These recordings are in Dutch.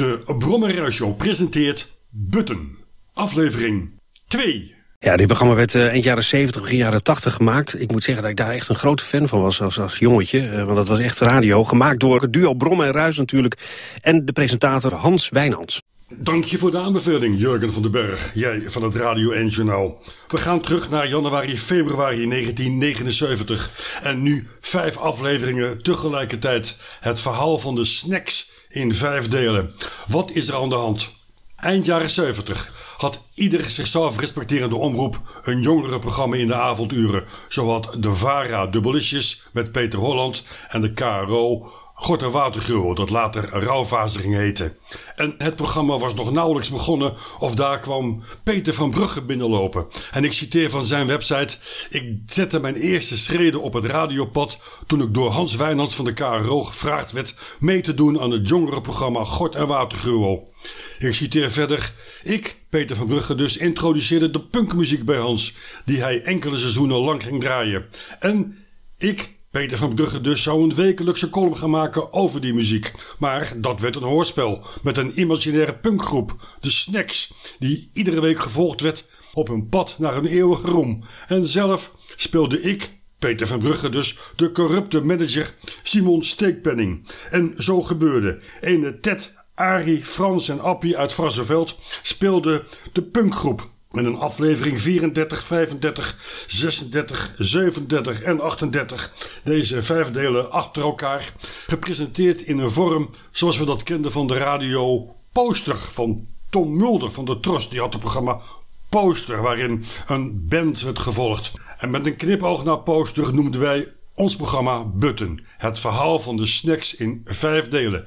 De Brommer Show presenteert Button, aflevering 2. Ja, dit programma werd uh, eind jaren 70, begin jaren 80 gemaakt. Ik moet zeggen dat ik daar echt een grote fan van was als, als jongetje. Uh, want dat was echt radio. Gemaakt door het duo Brom en Ruis natuurlijk. En de presentator Hans Wijnands. Dank je voor de aanbeveling, Jurgen van den Berg. Jij van het Radio 1 Journaal. We gaan terug naar januari, februari 1979. En nu vijf afleveringen tegelijkertijd. Het verhaal van de snacks in vijf delen. Wat is er aan de hand? Eind jaren 70 had ieder zichzelf respecterende omroep een jongerenprogramma in de avonduren. Zo de VARA Dubbelisjes met Peter Holland en de KRO Gort en Watergruwel, dat later Rauwvazering heette. En het programma was nog nauwelijks begonnen of daar kwam Peter van Brugge binnenlopen. En ik citeer van zijn website: Ik zette mijn eerste schreden op het radiopad toen ik door Hans Wijnands van de KRO gevraagd werd mee te doen aan het jongerenprogramma Gort en Watergruwel. Ik citeer verder: Ik, Peter van Brugge, dus introduceerde de punkmuziek bij Hans, die hij enkele seizoenen lang ging draaien. En ik Peter van Brugge dus zou een wekelijkse column gaan maken over die muziek. Maar dat werd een hoorspel met een imaginaire punkgroep, de Snacks, die iedere week gevolgd werd op een pad naar een eeuwige roem. En zelf speelde ik, Peter van Brugge dus, de corrupte manager Simon Steekpenning. En zo gebeurde. Ene Ted, Arie, Frans en Appie uit Vrassenveld speelden de punkgroep met een aflevering 34, 35, 36, 37 en 38. Deze vijf delen achter elkaar. Gepresenteerd in een vorm zoals we dat kenden van de radio Poster van Tom Mulder van de Tros. Die had het programma Poster waarin een band werd gevolgd. En met een knipoog naar Poster noemden wij ons programma Button. Het verhaal van de snacks in vijf delen.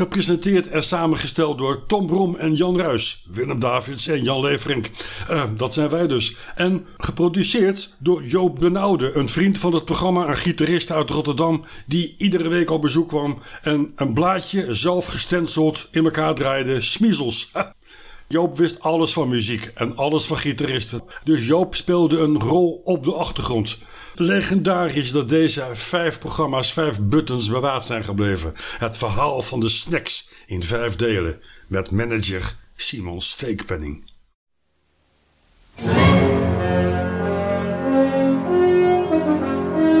Gepresenteerd en samengesteld door Tom Brom en Jan Ruis. Willem Davids en Jan Leverink. Uh, dat zijn wij dus. En geproduceerd door Joop Benaude. Een vriend van het programma, een gitarist uit Rotterdam. Die iedere week op bezoek kwam. En een blaadje zelf gestenseld in elkaar draaide. Smiezels. Joop wist alles van muziek en alles van gitaristen. Dus Joop speelde een rol op de achtergrond. Legendarisch dat deze vijf programma's, vijf buttons bewaard zijn gebleven. Het verhaal van de snacks in vijf delen met manager Simon Steekpenning.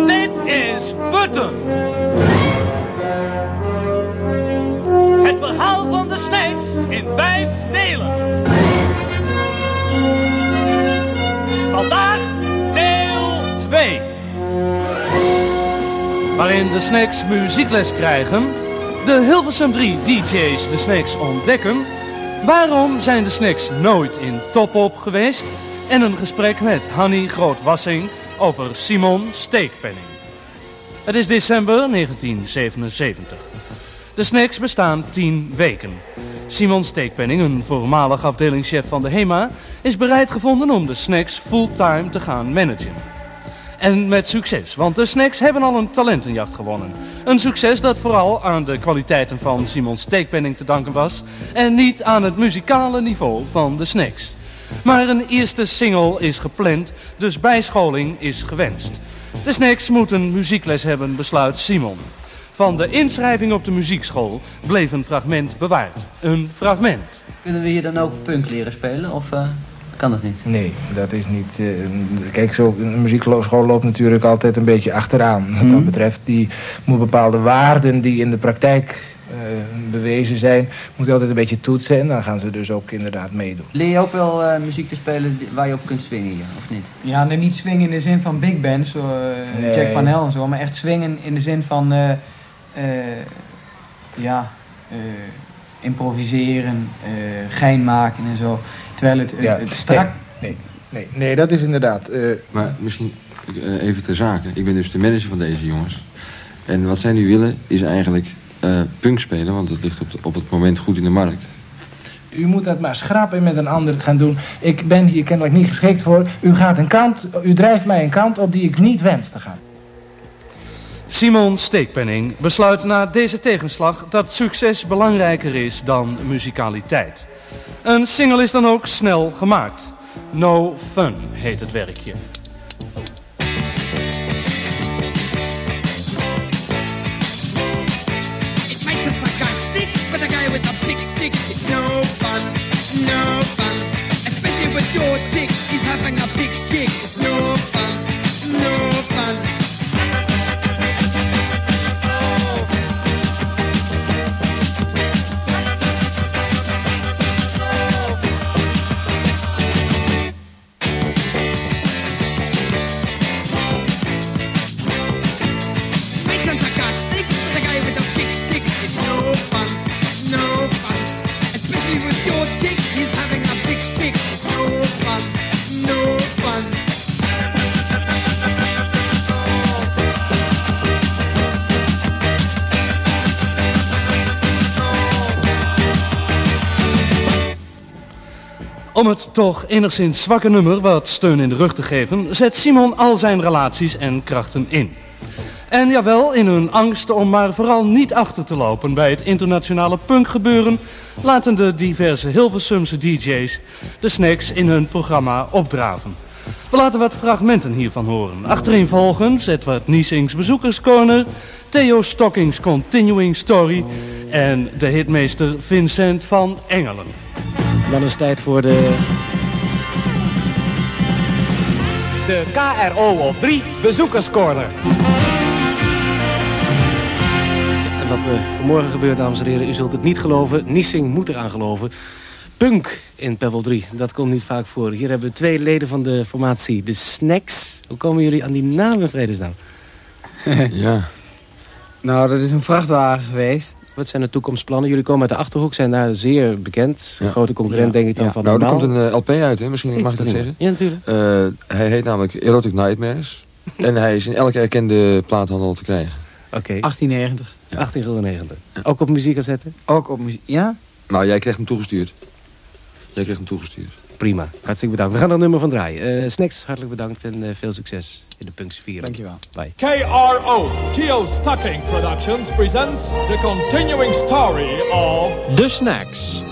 Dit is Button. Het verhaal van de snacks in vijf 2 waarin de Snacks muziekles krijgen, de Hilversum 3 DJ's de Snacks ontdekken, waarom zijn de Snacks nooit in Topop geweest en een gesprek met Hanny Grootwassing over Simon Steekpenning. Het is december 1977. De Snacks bestaan 10 weken. Simon Steekpenning, een voormalig afdelingschef van de HEMA, is bereid gevonden om de Snacks fulltime te gaan managen. En met succes, want de Snacks hebben al een talentenjacht gewonnen. Een succes dat vooral aan de kwaliteiten van Simon Steekpenning te danken was... en niet aan het muzikale niveau van de Snacks. Maar een eerste single is gepland, dus bijscholing is gewenst. De Snacks moeten muziekles hebben, besluit Simon. Van de inschrijving op de muziekschool bleef een fragment bewaard. Een fragment. Kunnen we hier dan ook punk leren spelen? Of, uh kan dat niet? Nee, dat is niet... Uh, kijk, zo, een muziekschool loopt natuurlijk altijd een beetje achteraan. Wat dat mhm. betreft, die moet bepaalde waarden die in de praktijk uh, bewezen zijn, moet je altijd een beetje toetsen. En dan gaan ze dus ook inderdaad meedoen. Leer je ook wel uh, muziek te spelen waar je op kunt swingen hier, of niet? Ja, nee, niet swingen in de zin van big bands, zo, nee. Jack Panel en zo. Maar echt swingen in de zin van... ja... improviseren, gein maken en zo. Terwijl het, ja, het strak... Nee, nee, nee, dat is inderdaad... Uh... Maar misschien uh, even ter zake. Ik ben dus de manager van deze jongens. En wat zij nu willen is eigenlijk uh, punk spelen, want het ligt op, op het moment goed in de markt. U moet dat maar schrappen met een ander gaan doen. Ik ben hier kennelijk niet geschikt voor. U gaat een kant, u drijft mij een kant op die ik niet wens te gaan. Simon Steekpenning besluit na deze tegenslag dat succes belangrijker is dan muzikaliteit. Een single is dan ook snel gemaakt. No Fun heet het werkje. No fun. Especially with your chick, he's having a big. It's no fun, Om het toch enigszins zwakke nummer wat steun in de rug te geven, zet Simon al zijn relaties en krachten in. En jawel, in hun angst om maar vooral niet achter te lopen bij het internationale punkgebeuren, laten de diverse Hilversumse DJ's de snacks in hun programma opdraven. We laten wat fragmenten hiervan horen. Achtereenvolgens Edward Niesings bezoekerscorner, Theo Stockings Continuing Story en de hitmeester Vincent van Engelen. Dan is het tijd voor de... De KRO op 3 bezoekerscorner. En wat we vanmorgen gebeurt, dames en heren, u zult het niet geloven. Niesing moet eraan geloven. Punk in Pevel 3, dat komt niet vaak voor. Hier hebben we twee leden van de formatie, de Snacks. Hoe komen jullie aan die naam in vredesnaam? Ja. Nou, dat is een vrachtwagen geweest. Wat zijn de toekomstplannen? Jullie komen uit de Achterhoek, zijn daar zeer bekend. Een Ja. grote concurrent, denk ik dan, Ja. van Nou, er komt een eh, LP uit, hè? misschien mag ik dat zeggen. Ja, natuurlijk. Eh, hij heet namelijk Erotic Nightmares. en hij is in elke erkende plaathandel te krijgen. Oké, 1890. 18 gulden 90. Ook op muziekcassette? Ook op muziek. Ja? Nou, jij krijgt hem toegestuurd. Jij krijgt hem toegestuurd. Prima, hartstikke bedankt. We gaan er een nummer van draaien. Eh, Snacks, hartelijk bedankt en eh, veel succes in de Punks 4. Dankjewel. Bye. KRO Geo Stocking Productions presents the continuing story of The Snacks.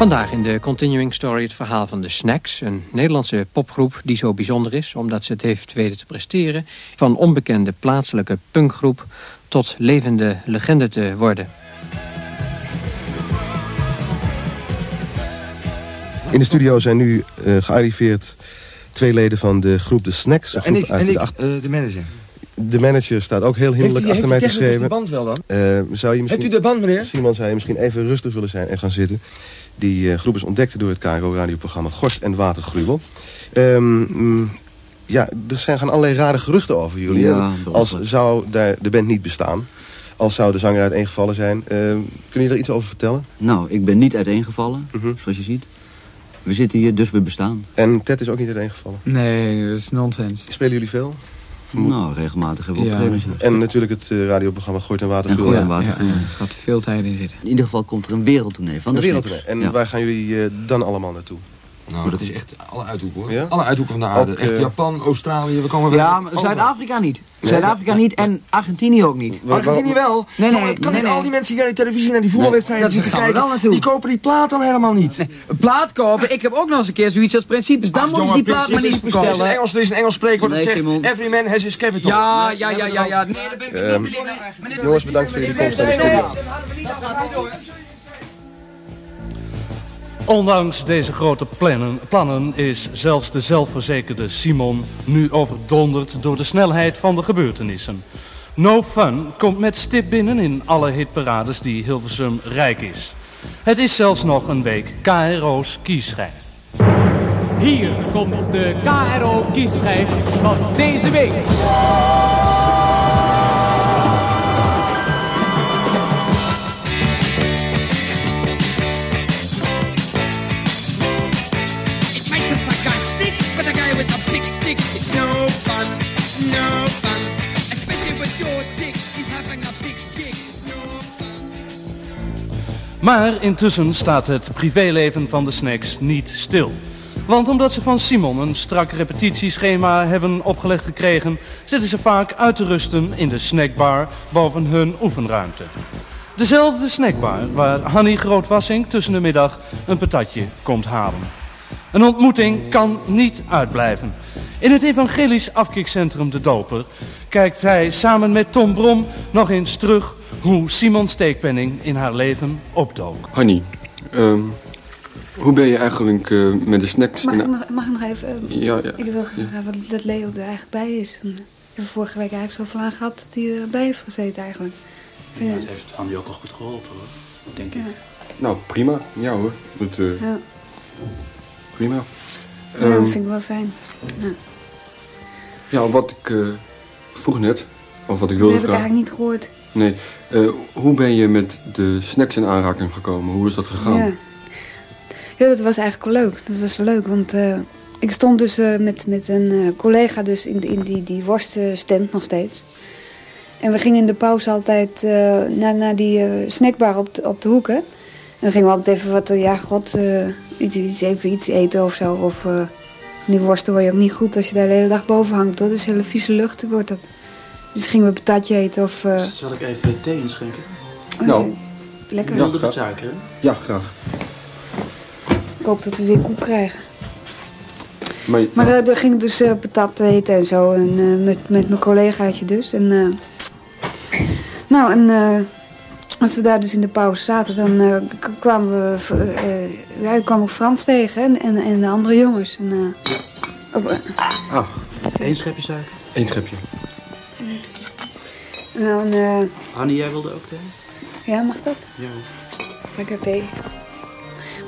Vandaag in de Continuing Story het verhaal van de Snacks. Een Nederlandse popgroep die zo bijzonder is... omdat ze het heeft weten te presteren... van onbekende plaatselijke punkgroep... tot levende legende te worden. In de studio zijn nu eh, gearriveerd twee leden van de groep De Snacks. een en groep ik, uit en de ik eh, de manager. De manager staat ook heel hinderlijk achter mij geschreven. band wel dan? Eh, zou je misschien, Hebt u de band, meneer? Simon, zou je misschien even rustig willen zijn en gaan zitten? Die eh, groep is ontdekt door het KRO-radioprogramma Gorst en Watergruwel. Ehm, mm, ja, er zijn gaan allerlei rare geruchten over jullie. Ja. Als zou daar de band niet bestaan. Als zou de zanger uiteengevallen zijn. Ehm, kun je er iets over vertellen? Nou, ik ben niet uiteengevallen, Mhm. zoals je ziet. We zitten hier, dus we bestaan. En Ted is ook niet uiteengevallen. Nee, dat is nonsens. Spelen jullie veel? Moet- Nou, regelmatig hebben we Ja. optredens. ja. En natuurlijk het eh, radioprogramma Gooit en En gooi en Ja, water. ja, er gaat veel tijd in zitten. In ieder geval komt er een wereldtournee van Een de wereldtournee. Snacks. En Ja. waar gaan jullie eh, dan allemaal naartoe? Nou, dat is echt alle uithoeken hoor. Ja? Alle uithoeken van de aarde. Ook, echt eh, Japan, Australië, we komen weer... Ja, maar Zuid-Afrika niet. Zuid-Afrika niet en Argentinië ook niet. Argentinië wel. Nee, nee, Jongen, kan nee, niet nee. al die mensen die naar die televisie naar die voetbalwedstrijden zitten kijken, die kopen die plaat dan helemaal niet. Een plaat kopen, ik heb ook nog eens een keer zoiets als principes. Dan Ach, moeten ze jongen, die plaat maar niet Er bestellen. Engels, er is een Engels spreekwoord dat zegt, every man has his capital. Ja, ja, ja, ja, ja. Nee, daar ben ik Ehm, niet Jongens, bedankt voor jullie komst Ondanks deze grote plannen, is zelfs de zelfverzekerde Simon nu overdonderd door de snelheid van de gebeurtenissen. No Fun komt met stip binnen in alle hitparades die Hilversum rijk is. Het is zelfs nog een week KRO's kiesschijf. Hier komt de KRO kiesschijf van deze week. Maar intussen staat het privéleven van de snacks niet stil. Want omdat ze van Simon een strak repetitieschema hebben opgelegd gekregen, zitten ze vaak uit te rusten in de snackbar boven hun oefenruimte. Dezelfde snackbar waar Hanny Grootwassing tussen de middag een patatje komt halen. Een ontmoeting kan niet uitblijven. In het evangelisch afkikcentrum De Doper kijkt hij samen met Tom Brom nog eens terug hoe Simon Steekpenning in haar leven opdook. Hanny, ehm, hoe ben je eigenlijk eh, met de snacks? Mag, en- ik nog, mag ik nog even... eh, Ja, ja. Ik wil graag wat- dat Leo er eigenlijk bij is. En, Ik heb vorige week eigenlijk zoveel aan gehad dat hij erbij heeft gezeten eigenlijk. Ja, Ja. het heeft Andy ook al goed geholpen hoor, denk ik. Ja. Nou, prima. Ja hoor. Dat, eh, Ja. Prima. Ja, Ehm, dat vind ik wel fijn. Ja. ja, wat ik eh, vroeg net, of wat ik Dat wilde heb ik eigenlijk niet gehoord. Nee, eh, hoe ben je met de snacks in aanraking gekomen? Hoe is dat gegaan? Ja. ja, dat was eigenlijk wel leuk. Dat was wel leuk, want eh, ik stond dus eh, met, met een collega dus in, in die, die worststand nog steeds. En we gingen in de pauze altijd naar, naar die snackbar op de, op de hoeken. En dan gingen we altijd even wat, ja god, iets, iets, even iets eten of zo. Of die worsten word je ook niet goed als je daar de hele dag boven hangt. Dat is hele vieze lucht wordt dat. Dus gingen we patatje eten of... eh, Zal ik even thee inschenken? Nou, lekker. Wilde met suiker, hè? Ja, graag. Ik hoop dat we weer koek krijgen. Maar, Maar eh daar ging ik dus eh, patat eten en zo. En, eh, met, met mijn collegaatje dus. En, eh, nou, en eh, als we daar dus in de pauze zaten, dan eh, kwamen we... eh ja, ik kwam ook Frans tegen en, en, en de andere jongens. En, eh, op, eh, Ah, Eén schepje suiker. één schepje. nou, en, eh, Annie, jij wilde ook thee? ja, mag dat? Ja. Lekker thee.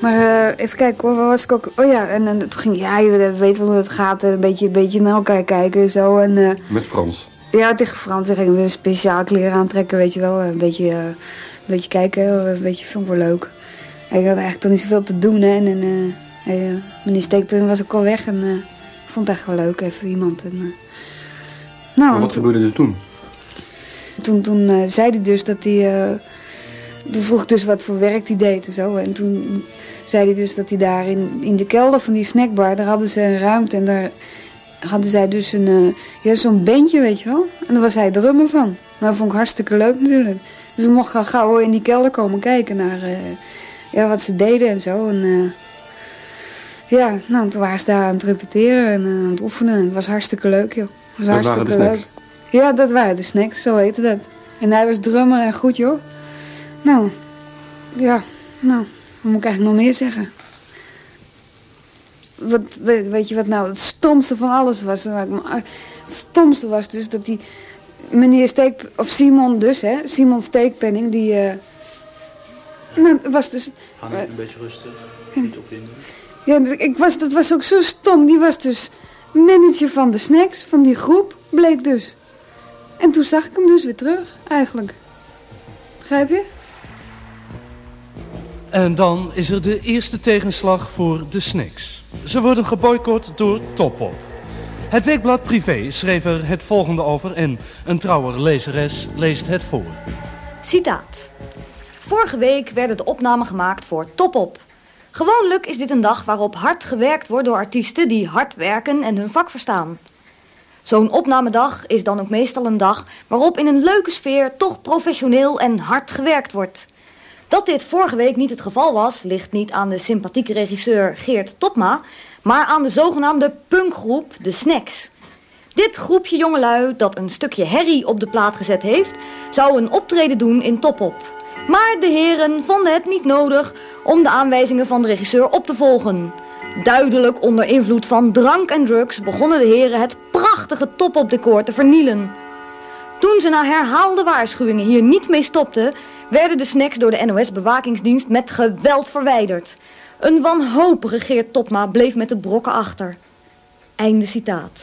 Maar eh, even kijken hoor, waar was ik ook? Oh ja, en, en toen ging ja, je weet wel hoe het gaat. Een beetje, een beetje naar elkaar kijken en zo. En, eh, Met Frans. Ja, tegen Frans gingen we speciaal kleren aantrekken, weet je wel. Een beetje, eh, een beetje kijken, een beetje ik wel leuk. En ik had eigenlijk toch niet zoveel te doen, hè. En, en eh, eh, meneer Steekpunt was ook al weg en eh, ik vond het echt wel leuk, even iemand. En, eh, nou, maar wat gebeurde er toen? toen, toen eh, zei hij dus dat hij... eh, toen vroeg ik dus wat voor werk hij deed en zo. En toen zei hij dus dat hij daar in, in de kelder van die snackbar... daar hadden ze een ruimte en daar hadden zij dus een... eh, ja, zo'n bandje, weet je wel. En daar was hij drummer van. Nou, dat vond ik hartstikke leuk natuurlijk. Dus ik mocht gauw in die kelder komen kijken naar... eh, ja, wat ze deden en zo. En, eh, ja, nou, toen waren ze daar aan het repeteren en aan het oefenen. En het was hartstikke leuk, joh. Het was Dat waren hartstikke de leuk. Ja, dat waren de snacks, zo heette dat. En hij was drummer en goed, joh. Nou, ja, nou, wat moet ik eigenlijk nog meer zeggen? Wat, weet, weet je wat nou het stomste van alles was? Me- Het stomste was dus dat die meneer Steek... Of Simon dus, hè. Simon Steekpenning, die... eh nou, was dus... Annie, een beetje rustig. Niet opwinden. Ja, dus ik was, dat was ook zo stom. Die was dus manager van de snacks, van die groep, bleek dus. En toen zag ik hem dus weer terug, eigenlijk. Begrijp je? En dan is er de eerste tegenslag voor de Snakes. Ze worden geboycott door Topop. Het weekblad Privé schreef er het volgende over en een trouwe lezeres leest het voor. Citaat. Vorige week werden de opnamen gemaakt voor Top Op. Gewoonlijk is dit een dag waarop hard gewerkt wordt door artiesten die hard werken en hun vak verstaan. Zo'n opnamedag is dan ook meestal een dag waarop in een leuke sfeer toch professioneel en hard gewerkt wordt. Dat dit vorige week niet het geval was, ligt niet aan de sympathieke regisseur Geert Topma, maar aan de zogenaamde punkgroep De Snacks. Dit groepje jongelui dat een stukje herrie op de plaat gezet heeft, zou een optreden doen in Topop. Maar de heren vonden het niet nodig om de aanwijzingen van de regisseur op te volgen. Duidelijk onder invloed van drank en drugs begonnen de heren het prachtige Topop decor te vernielen. Toen ze na herhaalde waarschuwingen hier niet mee stopten, werden de snacks door de NOS-bewakingsdienst met geweld verwijderd. Een wanhopige Geert Topma bleef met de brokken achter. Einde citaat.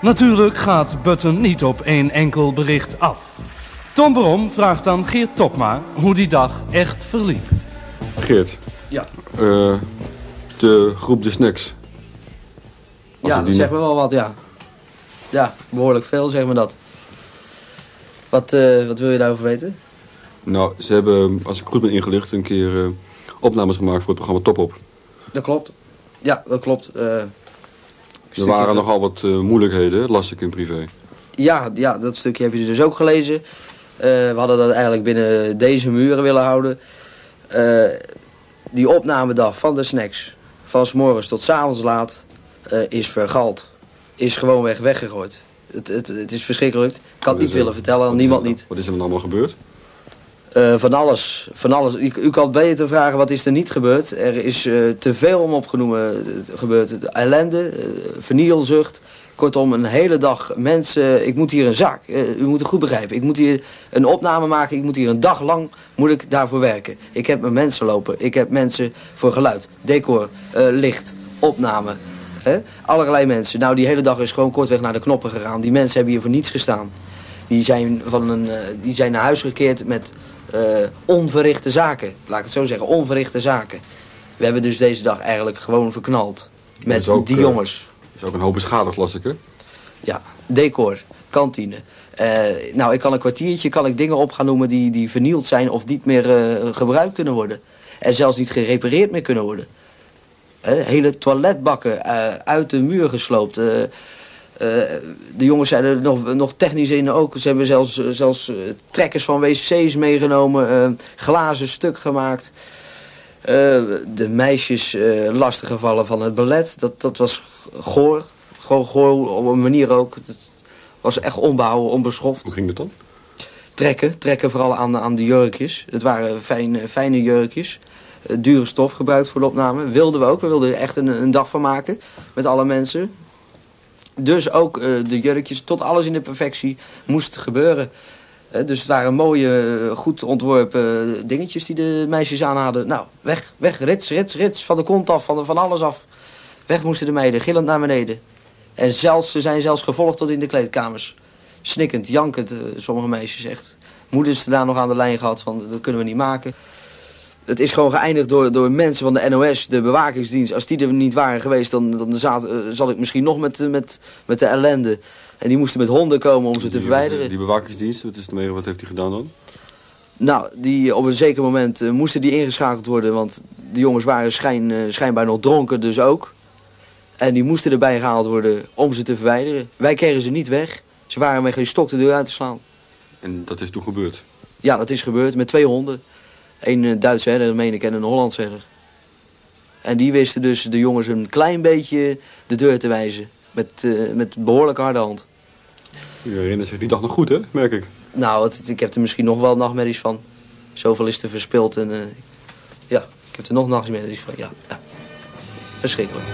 Natuurlijk gaat Button niet op één enkel bericht af. Tom Brom vraagt aan Geert Topma hoe die dag echt verliep. Geert. Ja. eh, de groep De Snacks. Als Ja, we dat zegt me wel wat, ja. Ja, behoorlijk veel, zeg maar dat. Wat, eh, wat wil je daarover weten? Nou, ze hebben, als ik goed ben ingelicht, een keer eh, opnames gemaakt voor het programma Top Op. Dat klopt. Ja, dat klopt. Eh, Er waren nogal wat moeilijkheden, las ik in privé. Ja, ja, dat stukje heb je dus ook gelezen. We hadden dat eigenlijk binnen deze muren willen houden. Die opnamedag van de snacks, van s morgens tot s avonds laat, is vergald. Is gewoonweg weggegooid. Het, het, het is verschrikkelijk. Ik kan het niet willen vertellen aan niemand niet. Wat is er dan allemaal gebeurd? Eh, van alles, van alles. U, u kan beter vragen wat is er niet gebeurd. Er is eh, te veel om opgenoemen eh, gebeurd. De ellende, eh, vernielzucht. Kortom, een hele dag mensen. Ik moet hier een zaak. u moet het goed begrijpen. Ik moet hier een opname maken. Ik moet hier een dag lang moet ik daarvoor werken. Ik heb mijn mensen lopen. Ik heb mensen voor geluid, decor, licht, opname. Hè? Allerlei mensen. Nou, die hele dag is gewoon kortweg naar de knoppen gegaan. Die mensen hebben hier voor niets gestaan. Die zijn, van een, eh, die zijn naar huis gekeerd met eh, onverrichte zaken. Laat ik het zo zeggen, onverrichte zaken. We hebben dus deze dag eigenlijk gewoon verknald. Met ook, die eh, jongens. is ook een hoop beschadigd, las ik, hè? Ja, decor, kantine. Nou, ik kan een kwartiertje kan ik dingen op gaan noemen die, die vernield zijn of niet meer gebruikt kunnen worden. En zelfs niet gerepareerd meer kunnen worden. Hele toiletbakken eh, uit de muur gesloopt. eh, eh, de jongens zijn er nog, nog technisch in ook. Ze hebben zelfs, zelfs trekkers van wc's meegenomen. glazen stuk gemaakt. De meisjes lastiggevallen van het ballet. Dat, dat was goor. Gewoon goor op een manier ook. Het was echt onbehouden, onbeschoft. Hoe ging dat dan? Trekken, trekken vooral aan, aan de jurkjes. Het waren fijne, fijne jurkjes. Eh, dure stof gebruikt voor de opname. Wilden we ook. We wilden er echt een, een dag van maken. Met alle mensen. Dus ook eh, de jurkjes, tot alles in de perfectie moest gebeuren. Eh, dus het waren mooie, goed ontworpen dingetjes die de meisjes aan hadden. Nou, weg, weg, rits, rits, rits. Van de kont af, van, van alles af. Weg moesten de meiden, gillend naar beneden. En zelfs, ze zijn zelfs gevolgd tot in de kleedkamers. Snikkend, jankend, sommige meisjes echt. Moeders daar nog aan de lijn gehad van, dat kunnen we niet maken. Het is gewoon geëindigd door, door mensen van de NOS, de bewakingsdienst. Als die er niet waren geweest, dan, dan zat, eh, zat ik misschien nog met, eh, met, met de ellende. En die moesten met honden komen om ze te verwijderen. Die bewakingsdienst, wat, is ermee, wat heeft hij gedaan dan? Nou, die, op een zeker moment eh, moesten die ingeschakeld worden, want de jongens waren schijn, eh, schijnbaar nog dronken dus ook. En die moesten erbij gehaald worden om ze te verwijderen. Wij kregen ze niet weg. Ze waren met geen stok de deur uit te slaan. En dat is toen gebeurd. Ja, dat is gebeurd met twee honden. Een eh, Duitse herder, meen ik, en een Hollandse herder. En die wisten dus de jongens een klein beetje de deur te wijzen. Met, eh, met behoorlijk harde hand. U herinnert zich die dag nog goed, hè? Merk ik. Nou, het, ik heb er misschien nog wel nachtmerries van. Zoveel is er verspild en eh, ja, ik heb er nog nachtmerries van. Ja, ja. verschrikkelijk.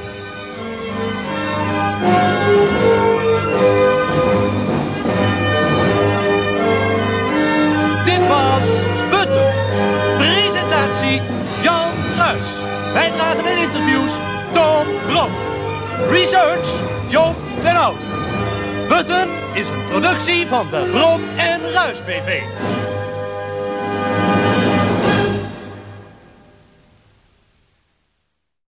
Bijdragen en interviews Tom Blom. Research Joop den Oud. Butten is een productie van de Brom en Ruis BV.